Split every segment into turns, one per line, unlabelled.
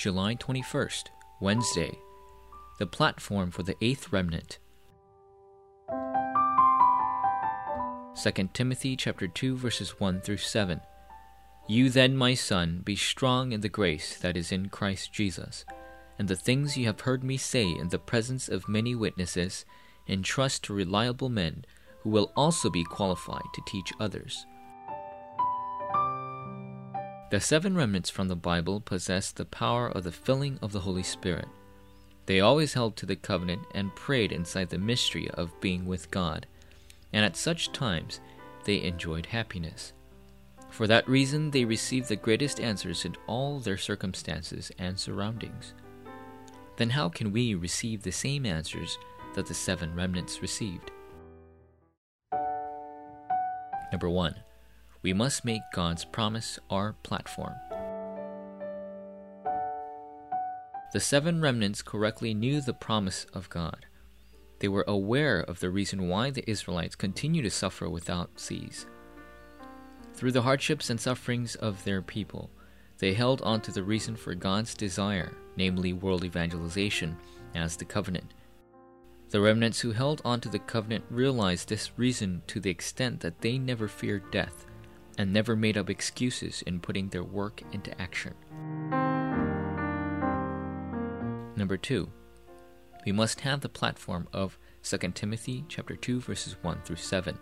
July 21st, Wednesday. The platform for the eighth remnant. 2 Timothy chapter 2 verses 1 through 7. You then, my son, be strong in the grace that is in Christ Jesus, and the things you have heard me say in the presence of many witnesses, entrust to reliable men who will also be qualified to teach others. The seven remnants from the Bible possessed the power of the filling of the Holy Spirit. They always held to the covenant and prayed inside the mystery of being with God, and at such times they enjoyed happiness. For that reason, they received the greatest answers in all their circumstances and surroundings. Then, how can we receive the same answers that the seven remnants received? Number one, we must make God's promise our platform. The seven remnants correctly knew the promise of God. They were aware of the reason why the Israelites continue to suffer without seas. Through the hardships and sufferings of their people, they held on to the reason for God's desire, namely world evangelization, as the covenant. The remnants who held on to the covenant realized this reason to the extent that they never feared death and never made up excuses in putting their work into action. Number 2. We must have the platform of 2 Timothy chapter 2 verses 1 through 7.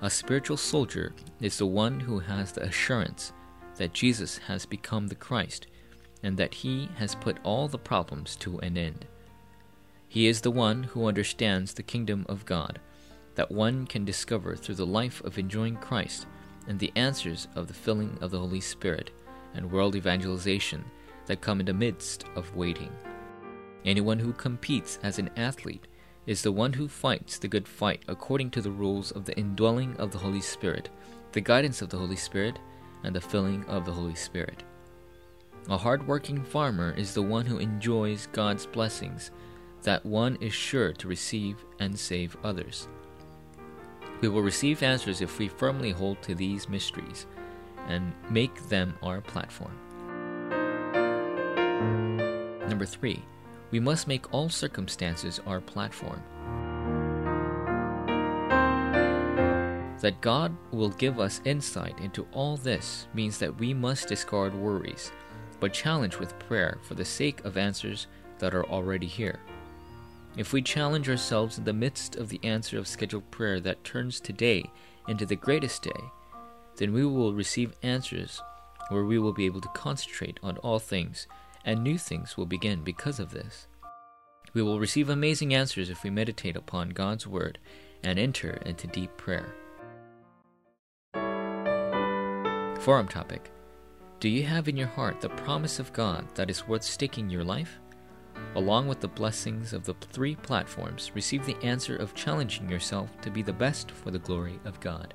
A spiritual soldier is the one who has the assurance that Jesus has become the Christ and that he has put all the problems to an end. He is the one who understands the kingdom of God that one can discover through the life of enjoying Christ and the answers of the filling of the Holy Spirit and world evangelization that come in the midst of waiting. Anyone who competes as an athlete is the one who fights the good fight according to the rules of the indwelling of the Holy Spirit, the guidance of the Holy Spirit, and the filling of the Holy Spirit. A hard-working farmer is the one who enjoys God's blessings, that one is sure to receive and save others. We will receive answers if we firmly hold to these mysteries and make them our platform. Number three, we must make all circumstances our platform. That God will give us insight into all this means that we must discard worries, but challenge with prayer for the sake of answers that are already here. If we challenge ourselves in the midst of the answer of scheduled prayer that turns today into the greatest day, then we will receive answers where we will be able to concentrate on all things and new things will begin because of this. We will receive amazing answers if we meditate upon God's Word and enter into deep prayer. Forum topic Do you have in your heart the promise of God that is worth staking your life? Along with the blessings of the three platforms, receive the answer of challenging yourself to be the best for the glory of God.